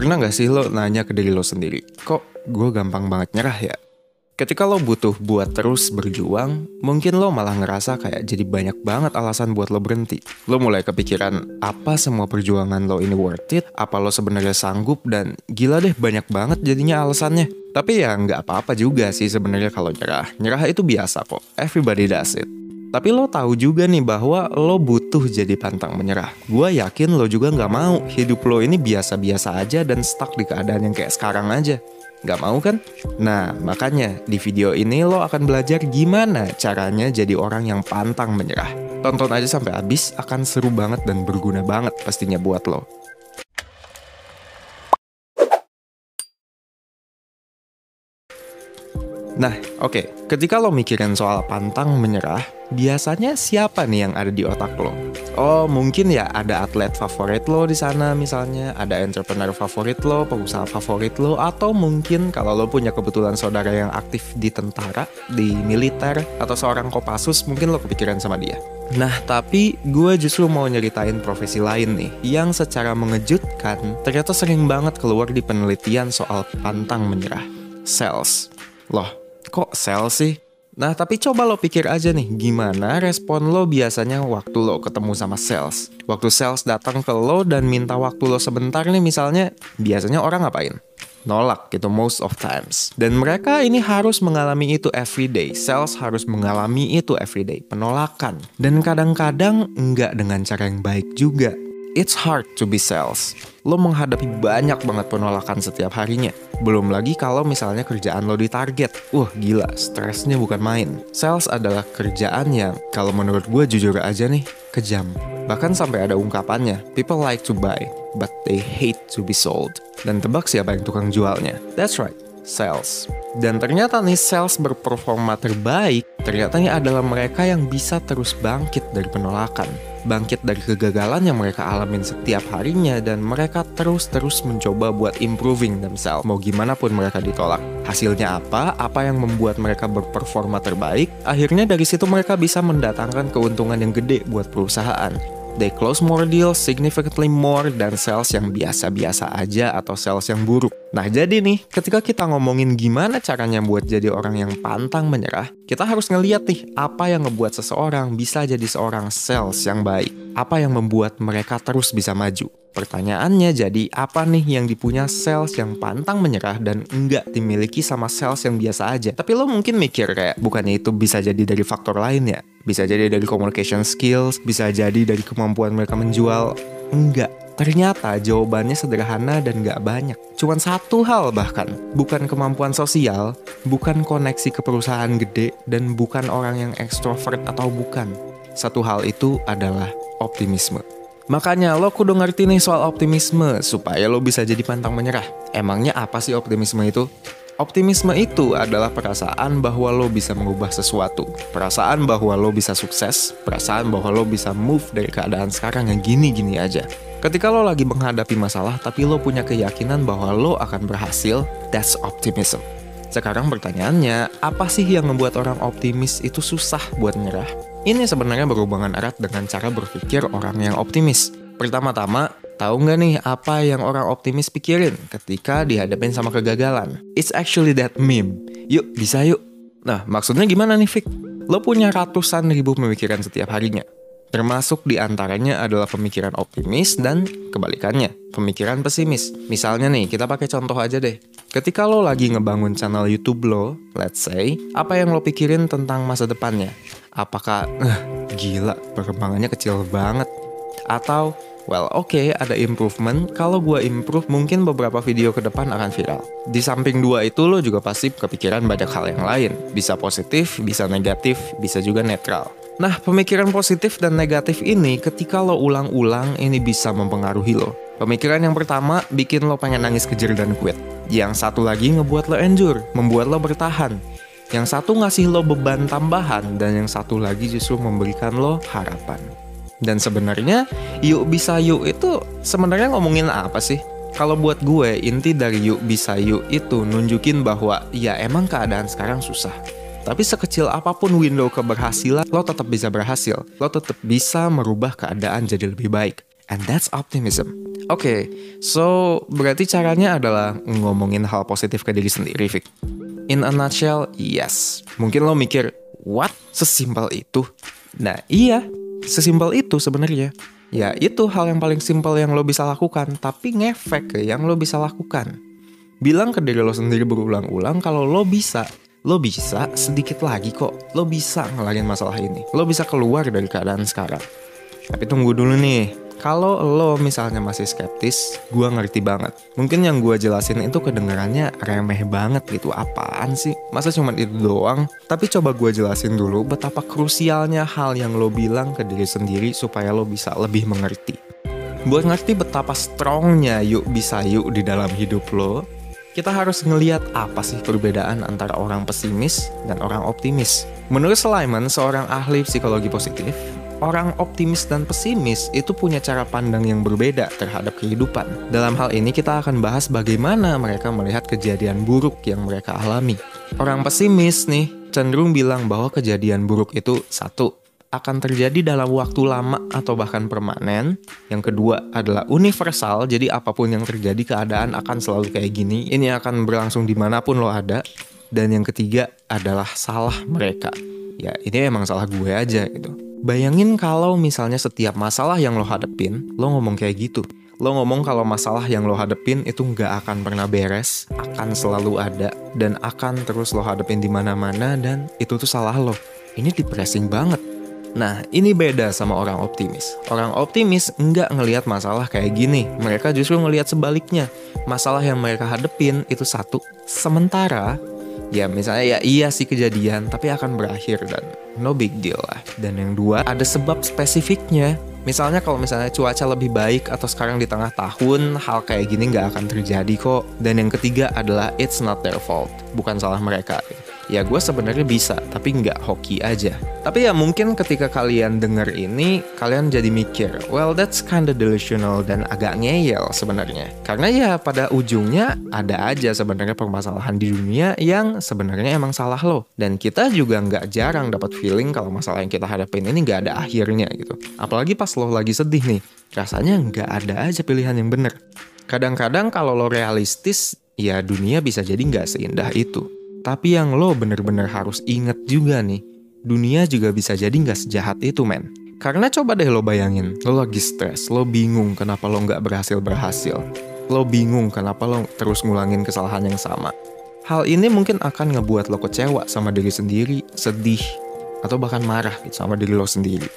Pernah gak sih lo nanya ke diri lo sendiri, kok gue gampang banget nyerah ya? Ketika lo butuh buat terus berjuang, mungkin lo malah ngerasa kayak jadi banyak banget alasan buat lo berhenti. Lo mulai kepikiran apa semua perjuangan lo ini worth it, apa lo sebenarnya sanggup dan gila deh banyak banget jadinya alasannya. Tapi ya nggak apa-apa juga sih sebenarnya kalau nyerah. Nyerah itu biasa kok. Everybody does it. Tapi lo tahu juga nih bahwa lo butuh jadi pantang menyerah. Gua yakin lo juga nggak mau hidup lo ini biasa-biasa aja dan stuck di keadaan yang kayak sekarang aja. Gak mau kan? Nah, makanya di video ini lo akan belajar gimana caranya jadi orang yang pantang menyerah. Tonton aja sampai habis, akan seru banget dan berguna banget pastinya buat lo. Nah, oke. Okay. Ketika lo mikirin soal pantang menyerah, biasanya siapa nih yang ada di otak lo? Oh, mungkin ya ada atlet favorit lo di sana misalnya, ada entrepreneur favorit lo, pengusaha favorit lo, atau mungkin kalau lo punya kebetulan saudara yang aktif di tentara, di militer, atau seorang kopasus, mungkin lo kepikiran sama dia. Nah, tapi gue justru mau nyeritain profesi lain nih, yang secara mengejutkan ternyata sering banget keluar di penelitian soal pantang menyerah. Sales. Loh, kok sales sih? Nah, tapi coba lo pikir aja nih, gimana respon lo biasanya waktu lo ketemu sama sales? Waktu sales datang ke lo dan minta waktu lo sebentar nih misalnya, biasanya orang ngapain? Nolak gitu most of times. Dan mereka ini harus mengalami itu everyday. Sales harus mengalami itu everyday. Penolakan. Dan kadang-kadang nggak dengan cara yang baik juga. It's hard to be sales. Lo menghadapi banyak banget penolakan setiap harinya. Belum lagi kalau misalnya kerjaan lo ditarget. Wah gila, stresnya bukan main. Sales adalah kerjaan yang kalau menurut gue jujur aja nih, kejam. Bahkan sampai ada ungkapannya, people like to buy, but they hate to be sold. Dan tebak siapa yang tukang jualnya? That's right, sales. Dan ternyata nih sales berperforma terbaik, ternyata adalah mereka yang bisa terus bangkit dari penolakan bangkit dari kegagalan yang mereka alamin setiap harinya dan mereka terus-terus mencoba buat improving themselves. Mau gimana pun mereka ditolak. Hasilnya apa? Apa yang membuat mereka berperforma terbaik? Akhirnya dari situ mereka bisa mendatangkan keuntungan yang gede buat perusahaan. They close more deals significantly more than sales yang biasa-biasa aja atau sales yang buruk. Nah jadi nih, ketika kita ngomongin gimana caranya buat jadi orang yang pantang menyerah, kita harus ngeliat nih apa yang ngebuat seseorang bisa jadi seorang sales yang baik. Apa yang membuat mereka terus bisa maju. Pertanyaannya jadi apa nih yang dipunya sales yang pantang menyerah dan enggak dimiliki sama sales yang biasa aja. Tapi lo mungkin mikir kayak bukannya itu bisa jadi dari faktor lain ya? Bisa jadi dari communication skills, bisa jadi dari kemampuan mereka menjual. Enggak, Ternyata jawabannya sederhana dan gak banyak. Cuman satu hal bahkan, bukan kemampuan sosial, bukan koneksi ke perusahaan gede, dan bukan orang yang ekstrovert atau bukan. Satu hal itu adalah optimisme. Makanya lo kudu ngerti nih soal optimisme supaya lo bisa jadi pantang menyerah. Emangnya apa sih optimisme itu? Optimisme itu adalah perasaan bahwa lo bisa mengubah sesuatu. Perasaan bahwa lo bisa sukses, perasaan bahwa lo bisa move dari keadaan sekarang yang gini-gini aja. Ketika lo lagi menghadapi masalah tapi lo punya keyakinan bahwa lo akan berhasil, that's optimism. Sekarang pertanyaannya, apa sih yang membuat orang optimis itu susah buat nyerah? Ini sebenarnya berhubungan erat dengan cara berpikir orang yang optimis. Pertama-tama, tahu nggak nih apa yang orang optimis pikirin ketika dihadapin sama kegagalan? It's actually that meme. Yuk, bisa yuk. Nah, maksudnya gimana nih, Vic? Lo punya ratusan ribu pemikiran setiap harinya. Termasuk di antaranya adalah pemikiran optimis dan kebalikannya, pemikiran pesimis. Misalnya nih, kita pakai contoh aja deh. Ketika lo lagi ngebangun channel YouTube lo, let's say, apa yang lo pikirin tentang masa depannya? Apakah, eh, gila, perkembangannya kecil banget? Atau, well oke okay, ada improvement, kalau gue improve mungkin beberapa video ke depan akan viral. Di samping dua itu lo juga pasti kepikiran banyak hal yang lain. Bisa positif, bisa negatif, bisa juga netral. Nah, pemikiran positif dan negatif ini ketika lo ulang-ulang ini bisa mempengaruhi lo. Pemikiran yang pertama bikin lo pengen nangis kejer dan quit. Yang satu lagi ngebuat lo endure, membuat lo bertahan. Yang satu ngasih lo beban tambahan dan yang satu lagi justru memberikan lo harapan. Dan sebenarnya yuk bisa yuk itu sebenarnya ngomongin apa sih? Kalau buat gue inti dari yuk bisa yuk itu nunjukin bahwa ya emang keadaan sekarang susah tapi sekecil apa pun window keberhasilan, lo tetap bisa berhasil. Lo tetap bisa merubah keadaan jadi lebih baik. And that's optimism. Oke, okay, so berarti caranya adalah ngomongin hal positif ke diri sendiri, Vic. In a nutshell, yes. Mungkin lo mikir, what? Sesimpel itu? Nah, iya. Sesimpel itu sebenarnya. Ya, itu hal yang paling simpel yang lo bisa lakukan, tapi ngefek ke yang lo bisa lakukan. Bilang ke diri lo sendiri berulang-ulang kalau lo bisa. Lo bisa sedikit lagi kok. Lo bisa ngelarin masalah ini. Lo bisa keluar dari keadaan sekarang. Tapi tunggu dulu nih kalau lo misalnya masih skeptis, gue ngerti banget. Mungkin yang gue jelasin itu kedengarannya remeh banget gitu. Apaan sih? Masa cuma itu doang? Tapi coba gue jelasin dulu betapa krusialnya hal yang lo bilang ke diri sendiri supaya lo bisa lebih mengerti. Buat ngerti betapa strongnya yuk bisa yuk di dalam hidup lo, kita harus ngeliat apa sih perbedaan antara orang pesimis dan orang optimis. Menurut Sliman, seorang ahli psikologi positif, orang optimis dan pesimis itu punya cara pandang yang berbeda terhadap kehidupan. Dalam hal ini kita akan bahas bagaimana mereka melihat kejadian buruk yang mereka alami. Orang pesimis nih cenderung bilang bahwa kejadian buruk itu satu akan terjadi dalam waktu lama atau bahkan permanen. Yang kedua adalah universal, jadi apa pun yang terjadi keadaan akan selalu kayak gini. Ini akan berlangsung di mana pun lo ada. Dan yang ketiga adalah salah mereka. Ya ini emang salah gue aja gitu. Bayangin kalau misalnya setiap masalah yang lo hadepin, lo ngomong kayak gitu. Lo ngomong kalau masalah yang lo hadepin itu nggak akan pernah beres, akan selalu ada, dan akan terus lo hadepin di mana-mana, dan itu tuh salah lo. Ini depressing banget. Nah, ini beda sama orang optimis. Orang optimis nggak ngelihat masalah kayak gini. Mereka justru ngelihat sebaliknya. Masalah yang mereka hadepin itu satu. Sementara ya misalnya ya iya sih kejadian tapi akan berakhir dan no big deal lah. Dan yang dua ada sebab spesifiknya. Misalnya kalau misalnya cuaca lebih baik atau sekarang di tengah tahun hal kayak gini nggak akan terjadi kok. Dan yang ketiga adalah it's not their fault, bukan salah mereka ya gue sebenarnya bisa tapi nggak hoki aja. Tapi ya mungkin ketika kalian denger ini kalian jadi mikir well that's kinda delusional dan agak ngeyel sebenarnya. Karena ya pada ujungnya ada aja sebenarnya permasalahan di dunia yang sebenarnya emang salah lo. Dan kita juga nggak jarang dapat feeling kalau masalah yang kita hadapin ini nggak ada akhirnya gitu. Apalagi pas lo lagi sedih nih rasanya nggak ada aja pilihan yang bener. Kadang-kadang kalau lo realistis ya dunia bisa jadi nggak seindah itu tapi yang lo bener-bener harus inget juga nih, dunia juga bisa jadi nggak sejahat itu men. Karena coba deh lo bayangin, lo lagi stres, lo bingung kenapa lo nggak berhasil-berhasil. Lo bingung kenapa lo terus ngulangin kesalahan yang sama. Hal ini mungkin akan ngebuat lo kecewa sama diri sendiri, sedih, atau bahkan marah gitu sama diri lo sendiri.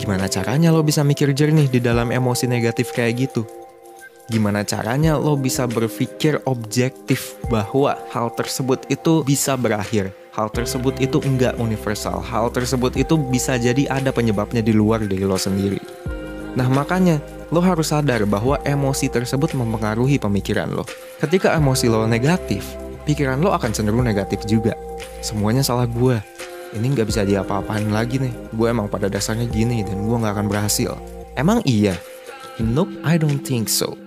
Gimana caranya lo bisa mikir jernih di dalam emosi negatif kayak gitu? Gimana caranya lo bisa berpikir objektif bahwa hal tersebut itu bisa berakhir. Hal tersebut itu enggak universal. Hal tersebut itu bisa jadi ada penyebabnya di luar dari lo sendiri. Nah makanya lo harus sadar bahwa emosi tersebut mempengaruhi pemikiran lo. Ketika emosi lo negatif, pikiran lo akan cenderung negatif juga. Semuanya salah gue. Ini nggak bisa diapa-apain lagi nih. Gue emang pada dasarnya gini dan gue nggak akan berhasil. Emang iya? Nope, I don't think so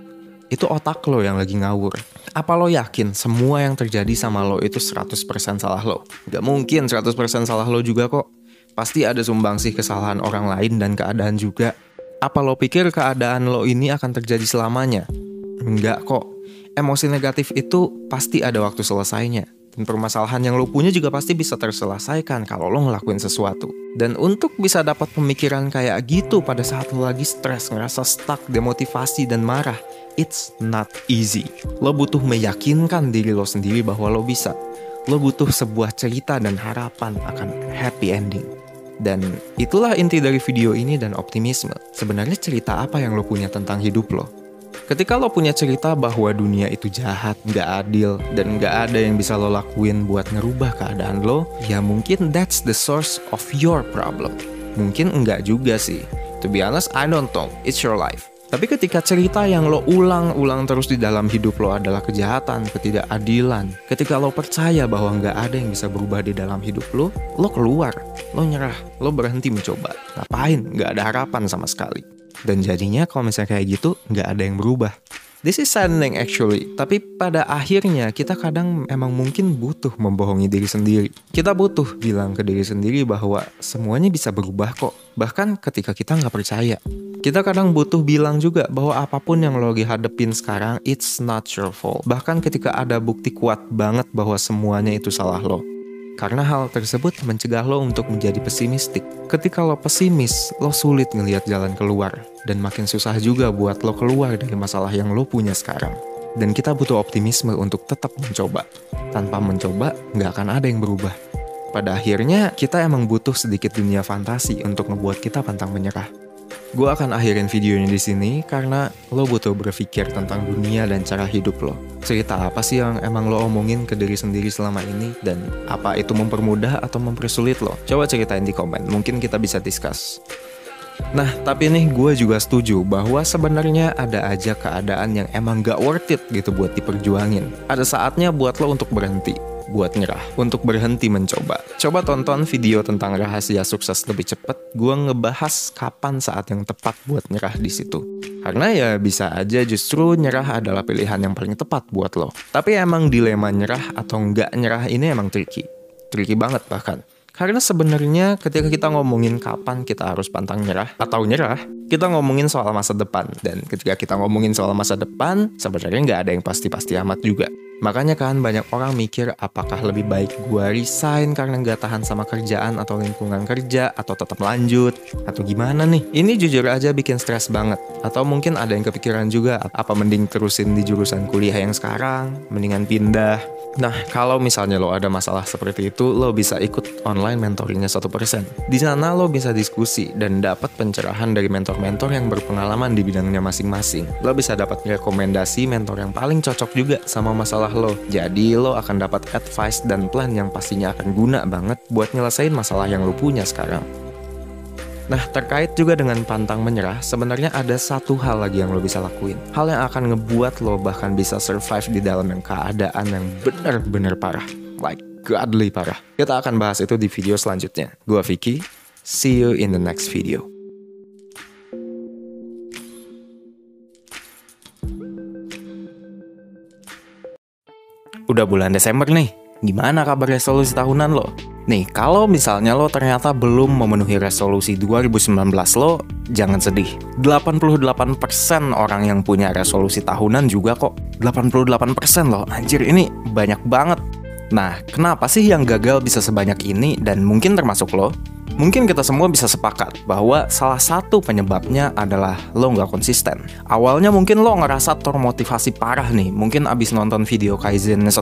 itu otak lo yang lagi ngawur. Apa lo yakin semua yang terjadi sama lo itu 100% salah lo? Gak mungkin 100% salah lo juga kok. Pasti ada sumbangsih kesalahan orang lain dan keadaan juga. Apa lo pikir keadaan lo ini akan terjadi selamanya? Enggak kok. Emosi negatif itu pasti ada waktu selesainya. Dan permasalahan yang lo punya juga pasti bisa terselesaikan kalau lo ngelakuin sesuatu. Dan untuk bisa dapat pemikiran kayak gitu pada saat lo lagi stres, ngerasa stuck, demotivasi, dan marah, it's not easy. Lo butuh meyakinkan diri lo sendiri bahwa lo bisa. Lo butuh sebuah cerita dan harapan akan happy ending. Dan itulah inti dari video ini dan optimisme. Sebenarnya cerita apa yang lo punya tentang hidup lo? Ketika lo punya cerita bahwa dunia itu jahat, gak adil, dan gak ada yang bisa lo lakuin buat ngerubah keadaan lo, ya mungkin that's the source of your problem. Mungkin enggak juga sih. To be honest, I don't know. It's your life. Tapi ketika cerita yang lo ulang-ulang terus di dalam hidup lo adalah kejahatan, ketidakadilan, ketika lo percaya bahwa nggak ada yang bisa berubah di dalam hidup lo, lo keluar, lo nyerah, lo berhenti mencoba. Ngapain? Nggak ada harapan sama sekali. Dan jadinya kalau misalnya kayak gitu, nggak ada yang berubah. This is saddening actually, tapi pada akhirnya kita kadang emang mungkin butuh membohongi diri sendiri. Kita butuh bilang ke diri sendiri bahwa semuanya bisa berubah kok, bahkan ketika kita nggak percaya. Kita kadang butuh bilang juga bahwa apa pun yang lo lagi hadepin sekarang, it's not your fault. Bahkan ketika ada bukti kuat banget bahwa semuanya itu salah lo. Karena hal tersebut mencegah lo untuk menjadi pesimistik. Ketika lo pesimis, lo sulit ngelihat jalan keluar. Dan makin susah juga buat lo keluar dari masalah yang lo punya sekarang. Dan kita butuh optimisme untuk tetap mencoba. Tanpa mencoba, nggak akan ada yang berubah. Pada akhirnya, kita emang butuh sedikit dunia fantasi untuk ngebuat kita pantang menyerah. Gue akan akhirin videonya di sini karena lo butuh berpikir tentang dunia dan cara hidup lo. Cerita apa sih yang emang lo omongin ke diri sendiri selama ini dan apa itu mempermudah atau mempersulit lo? Coba ceritain di komen, mungkin kita bisa discuss. Nah, tapi nih gue juga setuju bahwa sebenarnya ada aja keadaan yang emang gak worth it gitu buat diperjuangin. Ada saatnya buat lo untuk berhenti buat nyerah, untuk berhenti mencoba. Coba tonton video tentang rahasia sukses lebih cepat. Gua ngebahas kapan saat yang tepat buat nyerah di situ. Karena ya bisa aja justru nyerah adalah pilihan yang paling tepat buat lo. Tapi emang dilema nyerah atau nggak nyerah ini emang tricky. Tricky banget bahkan. Karena sebenarnya ketika kita ngomongin kapan kita harus pantang nyerah atau nyerah, kita ngomongin soal masa depan. Dan ketika kita ngomongin soal masa depan, sebenarnya nggak ada yang pasti-pasti amat juga. Makanya kan banyak orang mikir apakah lebih baik gue resign karena nggak tahan sama kerjaan atau lingkungan kerja atau tetap lanjut atau gimana nih? Ini jujur aja bikin stres banget. Atau mungkin ada yang kepikiran juga apa mending terusin di jurusan kuliah yang sekarang, mendingan pindah. Nah, kalau misalnya lo ada masalah seperti itu, lo bisa ikut online mentoringnya satu persen. Di sana lo bisa diskusi dan dapat pencerahan dari mentor-mentor yang berpengalaman di bidangnya masing-masing. Lo bisa dapat rekomendasi mentor yang paling cocok juga sama masalah lo. Jadi lo akan dapat advice dan plan yang pastinya akan guna banget buat nyelesain masalah yang lo punya sekarang. Nah, terkait juga dengan pantang menyerah, sebenarnya ada satu hal lagi yang lo bisa lakuin. Hal yang akan ngebuat lo bahkan bisa survive di dalam yang keadaan yang bener-bener parah. Like godly parah. Kita akan bahas itu di video selanjutnya. Gua Vicky, see you in the next video. Udah bulan Desember nih, gimana kabar resolusi tahunan lo? Nih, kalau misalnya lo ternyata belum memenuhi resolusi 2019 lo, jangan sedih. 88% orang yang punya resolusi tahunan juga kok. 88% loh, anjir ini banyak banget. Nah, kenapa sih yang gagal bisa sebanyak ini dan mungkin termasuk lo? Mungkin kita semua bisa sepakat bahwa salah satu penyebabnya adalah lo nggak konsisten. Awalnya mungkin lo ngerasa termotivasi parah nih, mungkin abis nonton video Kaizen 1%,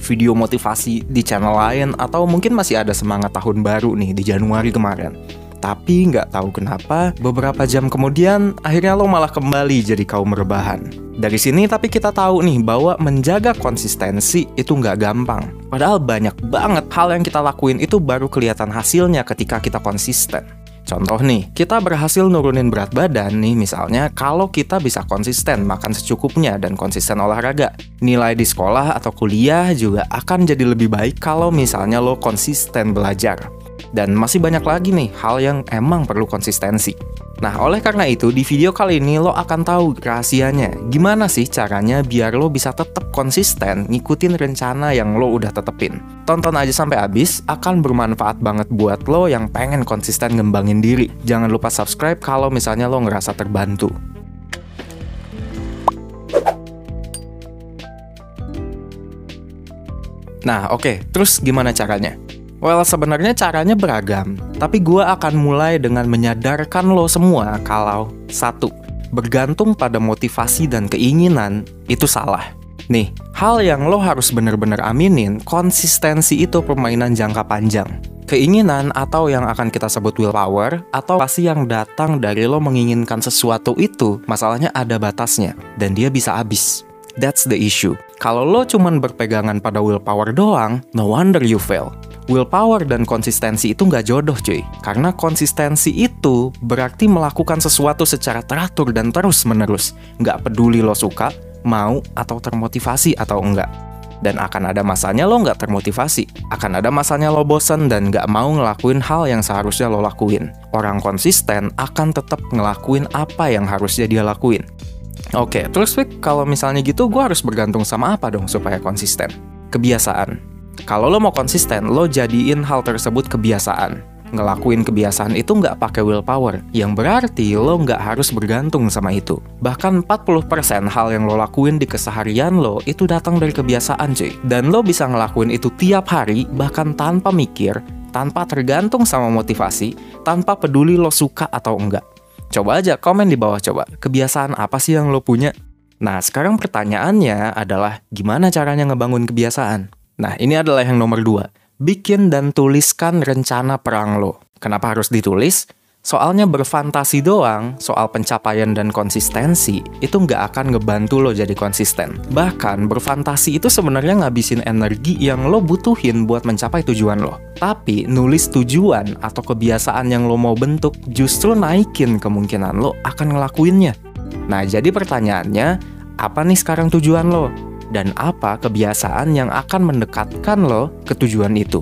video motivasi di channel lain, atau mungkin masih ada semangat tahun baru nih di Januari kemarin. Tapi nggak tahu kenapa, beberapa jam kemudian akhirnya lo malah kembali jadi kaum rebahan. Dari sini tapi kita tahu nih bahwa menjaga konsistensi itu nggak gampang. Padahal banyak banget hal yang kita lakuin itu baru kelihatan hasilnya ketika kita konsisten. Contoh nih, kita berhasil nurunin berat badan nih misalnya kalau kita bisa konsisten makan secukupnya dan konsisten olahraga. Nilai di sekolah atau kuliah juga akan jadi lebih baik kalau misalnya lo konsisten belajar. Dan masih banyak lagi nih hal yang emang perlu konsistensi. Nah, oleh karena itu, di video kali ini lo akan tahu rahasianya. Gimana sih caranya biar lo bisa tetap konsisten ngikutin rencana yang lo udah tetepin. Tonton aja sampai habis, akan bermanfaat banget buat lo yang pengen konsisten ngembangin diri. Jangan lupa subscribe kalau misalnya lo ngerasa terbantu. Nah, oke, okay. terus gimana caranya? Well, sebenarnya caranya beragam, tapi gue akan mulai dengan menyadarkan lo semua kalau satu, bergantung pada motivasi dan keinginan itu salah. Nih, hal yang lo harus bener-bener aminin, konsistensi itu permainan jangka panjang. Keinginan atau yang akan kita sebut willpower atau pasti yang datang dari lo menginginkan sesuatu itu, masalahnya ada batasnya dan dia bisa habis. That's the issue. Kalau lo cuman berpegangan pada willpower doang, no wonder you fail willpower dan konsistensi itu nggak jodoh cuy. Karena konsistensi itu berarti melakukan sesuatu secara teratur dan terus menerus. Nggak peduli lo suka, mau, atau termotivasi atau enggak. Dan akan ada masanya lo nggak termotivasi. Akan ada masanya lo bosen dan nggak mau ngelakuin hal yang seharusnya lo lakuin. Orang konsisten akan tetap ngelakuin apa yang harusnya dia lakuin. Oke, terus Wik, kalau misalnya gitu gue harus bergantung sama apa dong supaya konsisten? Kebiasaan. Kalau lo mau konsisten, lo jadiin hal tersebut kebiasaan ngelakuin kebiasaan itu nggak pakai willpower, yang berarti lo nggak harus bergantung sama itu. Bahkan 40% hal yang lo lakuin di keseharian lo itu datang dari kebiasaan cuy. Dan lo bisa ngelakuin itu tiap hari, bahkan tanpa mikir, tanpa tergantung sama motivasi, tanpa peduli lo suka atau enggak. Coba aja komen di bawah coba, kebiasaan apa sih yang lo punya? Nah, sekarang pertanyaannya adalah gimana caranya ngebangun kebiasaan? Nah, ini adalah yang nomor dua bikin dan tuliskan rencana perang lo. Kenapa harus ditulis? Soalnya berfantasi doang soal pencapaian dan konsistensi itu nggak akan ngebantu lo jadi konsisten. Bahkan berfantasi itu sebenarnya ngabisin energi yang lo butuhin buat mencapai tujuan lo. Tapi nulis tujuan atau kebiasaan yang lo mau bentuk justru naikin kemungkinan lo akan ngelakuinnya. Nah jadi pertanyaannya, apa nih sekarang tujuan lo? Dan apa kebiasaan yang akan mendekatkan lo ke tujuan itu.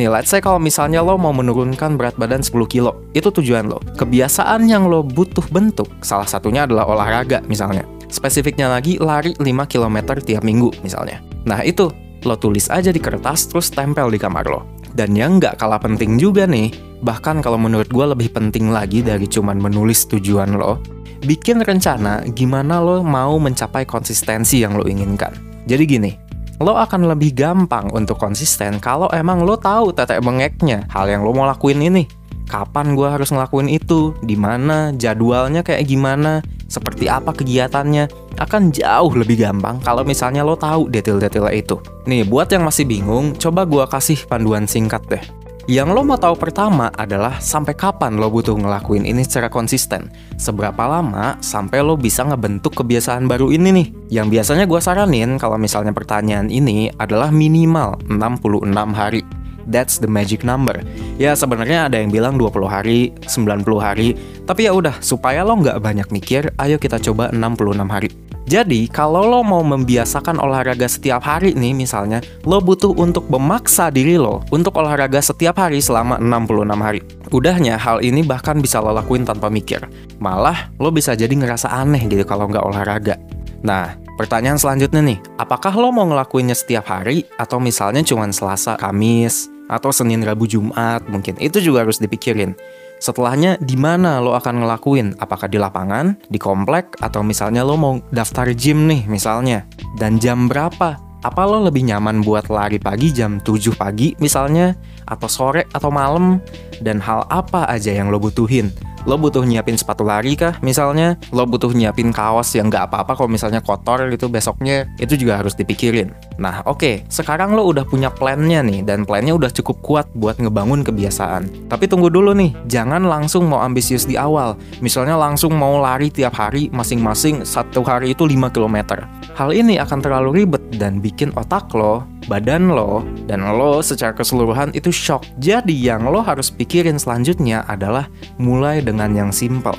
Nih, let's say kalau misalnya lo mau menurunkan berat badan 10 kilo, itu tujuan lo. Kebiasaan yang lo butuh bentuk, salah satunya adalah olahraga misalnya. Spesifiknya lagi, lari 5 km tiap minggu misalnya. Nah itu, lo tulis aja di kertas terus tempel di kamar lo. Dan yang nggak kalah penting juga nih, bahkan kalau menurut gue lebih penting lagi dari cuman menulis tujuan lo, bikin rencana gimana lo mau mencapai konsistensi yang lo inginkan. Jadi gini, lo akan lebih gampang untuk konsisten kalau emang lo tahu tetek bengeknya hal yang lo mau lakuin ini. Kapan gue harus ngelakuin itu, di mana, jadwalnya kayak gimana, seperti apa kegiatannya, akan jauh lebih gampang kalau misalnya lo tahu detail-detailnya itu. Nih, buat yang masih bingung, coba gue kasih panduan singkat deh. Yang lo mau tahu pertama adalah sampai kapan lo butuh ngelakuin ini secara konsisten. Seberapa lama sampai lo bisa ngebentuk kebiasaan baru ini nih. Yang biasanya gue saranin kalau misalnya pertanyaan ini adalah minimal 66 hari. That's the magic number. Ya sebenarnya ada yang bilang 20 hari, 90 hari, tapi ya udah supaya lo nggak banyak mikir, ayo kita coba 66 hari. Jadi, kalau lo mau membiasakan olahraga setiap hari nih misalnya, lo butuh untuk memaksa diri lo untuk olahraga setiap hari selama 66 hari. Udahnya, hal ini bahkan bisa lo lakuin tanpa mikir. Malah, lo bisa jadi ngerasa aneh gitu kalau nggak olahraga. Nah, pertanyaan selanjutnya nih, apakah lo mau ngelakuinnya setiap hari atau misalnya cuma Selasa, Kamis, atau Senin, Rabu, Jumat mungkin? Itu juga harus dipikirin. Setelahnya di mana lo akan ngelakuin? Apakah di lapangan, di komplek, atau misalnya lo mau daftar gym nih misalnya? Dan jam berapa? Apa lo lebih nyaman buat lari pagi jam 7 pagi misalnya? Atau sore atau malam? Dan hal apa aja yang lo butuhin? Lo butuh nyiapin sepatu lari kah misalnya? Lo butuh nyiapin kaos yang nggak apa-apa kalau misalnya kotor gitu besoknya? Itu juga harus dipikirin. Nah oke, okay, sekarang lo udah punya plannya nih dan plannya udah cukup kuat buat ngebangun kebiasaan. Tapi tunggu dulu nih, jangan langsung mau ambisius di awal. Misalnya langsung mau lari tiap hari masing-masing satu hari itu 5 km. Hal ini akan terlalu ribet dan bikin otak lo badan lo, dan lo secara keseluruhan itu shock. Jadi yang lo harus pikirin selanjutnya adalah mulai dengan yang simple.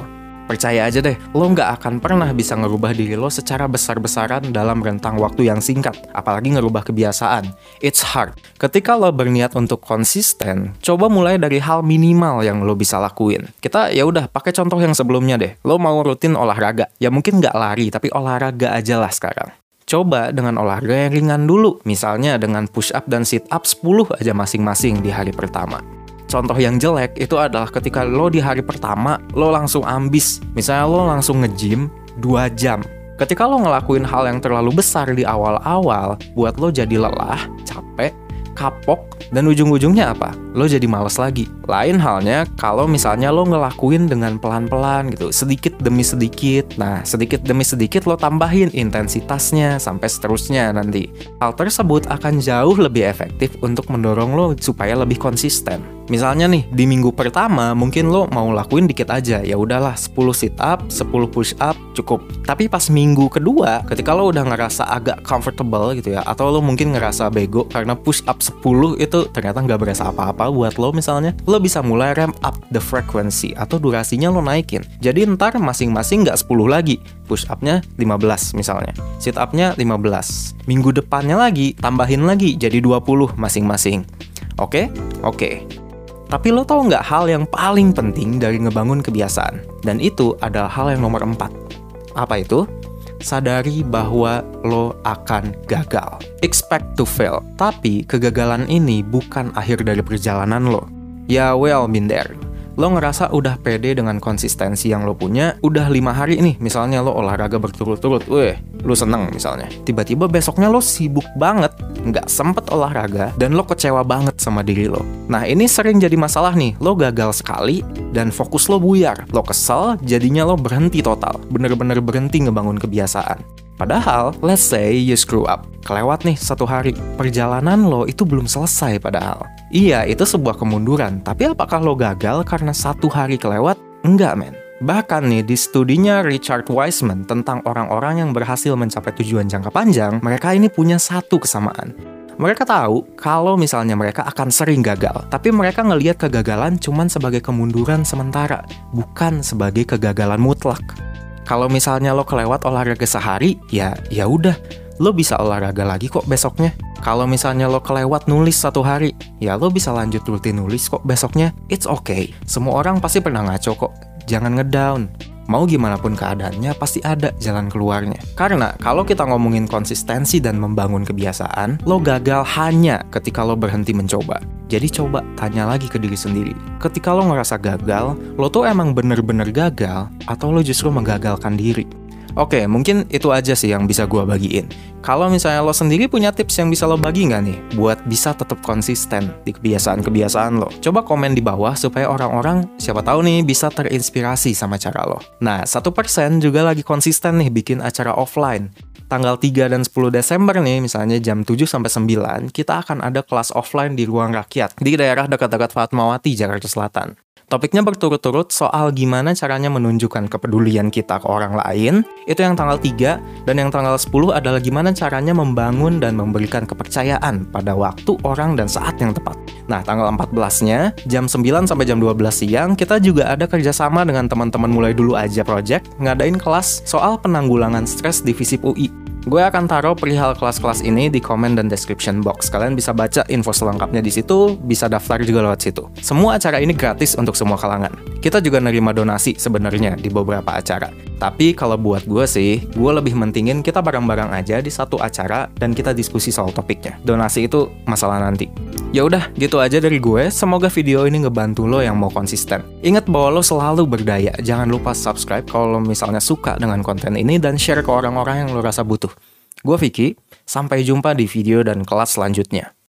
Percaya aja deh, lo nggak akan pernah bisa ngerubah diri lo secara besar-besaran dalam rentang waktu yang singkat, apalagi ngerubah kebiasaan. It's hard. Ketika lo berniat untuk konsisten, coba mulai dari hal minimal yang lo bisa lakuin. Kita ya udah pakai contoh yang sebelumnya deh. Lo mau rutin olahraga, ya mungkin nggak lari, tapi olahraga aja lah sekarang. Coba dengan olahraga yang ringan dulu, misalnya dengan push up dan sit up 10 aja masing-masing di hari pertama. Contoh yang jelek itu adalah ketika lo di hari pertama, lo langsung ambis. Misalnya lo langsung nge-gym 2 jam. Ketika lo ngelakuin hal yang terlalu besar di awal-awal, buat lo jadi lelah, capek, kapok, dan ujung-ujungnya apa? Lo jadi males lagi. Lain halnya kalau misalnya lo ngelakuin dengan pelan-pelan gitu, sedikit demi sedikit. Nah, sedikit demi sedikit lo tambahin intensitasnya sampai seterusnya nanti. Hal tersebut akan jauh lebih efektif untuk mendorong lo supaya lebih konsisten. Misalnya nih, di minggu pertama mungkin lo mau lakuin dikit aja, ya udahlah 10 sit up, 10 push up cukup. Tapi pas minggu kedua, ketika lo udah ngerasa agak comfortable gitu ya, atau lo mungkin ngerasa bego karena push up 10 itu ternyata nggak berasa apa-apa buat lo misalnya, lo bisa mulai ramp up the frequency atau durasinya lo naikin. Jadi ntar masing-masing nggak 10 lagi, push up-nya 15 misalnya, sit up-nya 15. Minggu depannya lagi, tambahin lagi jadi 20 masing-masing. Oke? Okay? Oke. Okay. Tapi lo tau nggak hal yang paling penting dari ngebangun kebiasaan? Dan itu adalah hal yang nomor 4. Apa itu? Sadari bahwa lo akan gagal. Expect to fail. Tapi kegagalan ini bukan akhir dari perjalanan lo. Ya well been there lo ngerasa udah pede dengan konsistensi yang lo punya, udah lima hari nih, misalnya lo olahraga berturut-turut, weh, lo seneng misalnya. Tiba-tiba besoknya lo sibuk banget, nggak sempet olahraga, dan lo kecewa banget sama diri lo. Nah ini sering jadi masalah nih, lo gagal sekali, dan fokus lo buyar. Lo kesel, jadinya lo berhenti total, bener-bener berhenti ngebangun kebiasaan. Padahal, let's say you screw up. Kelewat nih satu hari. Perjalanan lo itu belum selesai padahal. Iya, itu sebuah kemunduran. Tapi apakah lo gagal karena satu hari kelewat? Enggak, men. Bahkan nih di studinya Richard Wiseman tentang orang-orang yang berhasil mencapai tujuan jangka panjang, mereka ini punya satu kesamaan. Mereka tahu kalau misalnya mereka akan sering gagal, tapi mereka ngelihat kegagalan cuman sebagai kemunduran sementara, bukan sebagai kegagalan mutlak. Kalau misalnya lo kelewat olahraga sehari, ya ya udah, lo bisa olahraga lagi kok besoknya. Kalau misalnya lo kelewat nulis satu hari, ya lo bisa lanjut rutin nulis kok besoknya. It's okay. Semua orang pasti pernah ngaco kok. Jangan ngedown. Mau gimana pun keadaannya, pasti ada jalan keluarnya. Karena kalau kita ngomongin konsistensi dan membangun kebiasaan, lo gagal hanya ketika lo berhenti mencoba. Jadi coba tanya lagi ke diri sendiri. Ketika lo ngerasa gagal, lo tuh emang bener-bener gagal atau lo justru menggagalkan diri? Oke, mungkin itu aja sih yang bisa gue bagiin. Kalau misalnya lo sendiri punya tips yang bisa lo bagi nggak nih, buat bisa tetap konsisten di kebiasaan-kebiasaan lo? Coba komen di bawah supaya orang-orang siapa tahu nih bisa terinspirasi sama cara lo. Nah, satu persen juga lagi konsisten nih bikin acara offline. Tanggal 3 dan 10 Desember nih, misalnya jam 7 sampai 9, kita akan ada kelas offline di Ruang Rakyat di daerah dekat-dekat Fatmawati, Jakarta Selatan. Topiknya berturut-turut soal gimana caranya menunjukkan kepedulian kita ke orang lain. Itu yang tanggal 3 dan yang tanggal 10 adalah gimana caranya membangun dan memberikan kepercayaan pada waktu, orang, dan saat yang tepat. Nah, tanggal 14-nya jam 9 sampai jam 12 siang kita juga ada kerjasama dengan teman-teman mulai dulu aja project ngadain kelas soal penanggulangan stres di FISIP UI. Gue akan taruh perihal kelas-kelas ini di komen dan description box. Kalian bisa baca info selengkapnya di situ, bisa daftar juga lewat situ. Semua acara ini gratis untuk semua kalangan. Kita juga nerima donasi sebenarnya di beberapa acara. Tapi kalau buat gue sih, gue lebih mentingin kita bareng-bareng aja di satu acara dan kita diskusi soal topiknya. Donasi itu masalah nanti. Ya udah, gitu aja dari gue. Semoga video ini ngebantu lo yang mau konsisten. Ingat bahwa lo selalu berdaya. Jangan lupa subscribe kalau misalnya suka dengan konten ini dan share ke orang-orang yang lo rasa butuh. Gue Vicky, sampai jumpa di video dan kelas selanjutnya.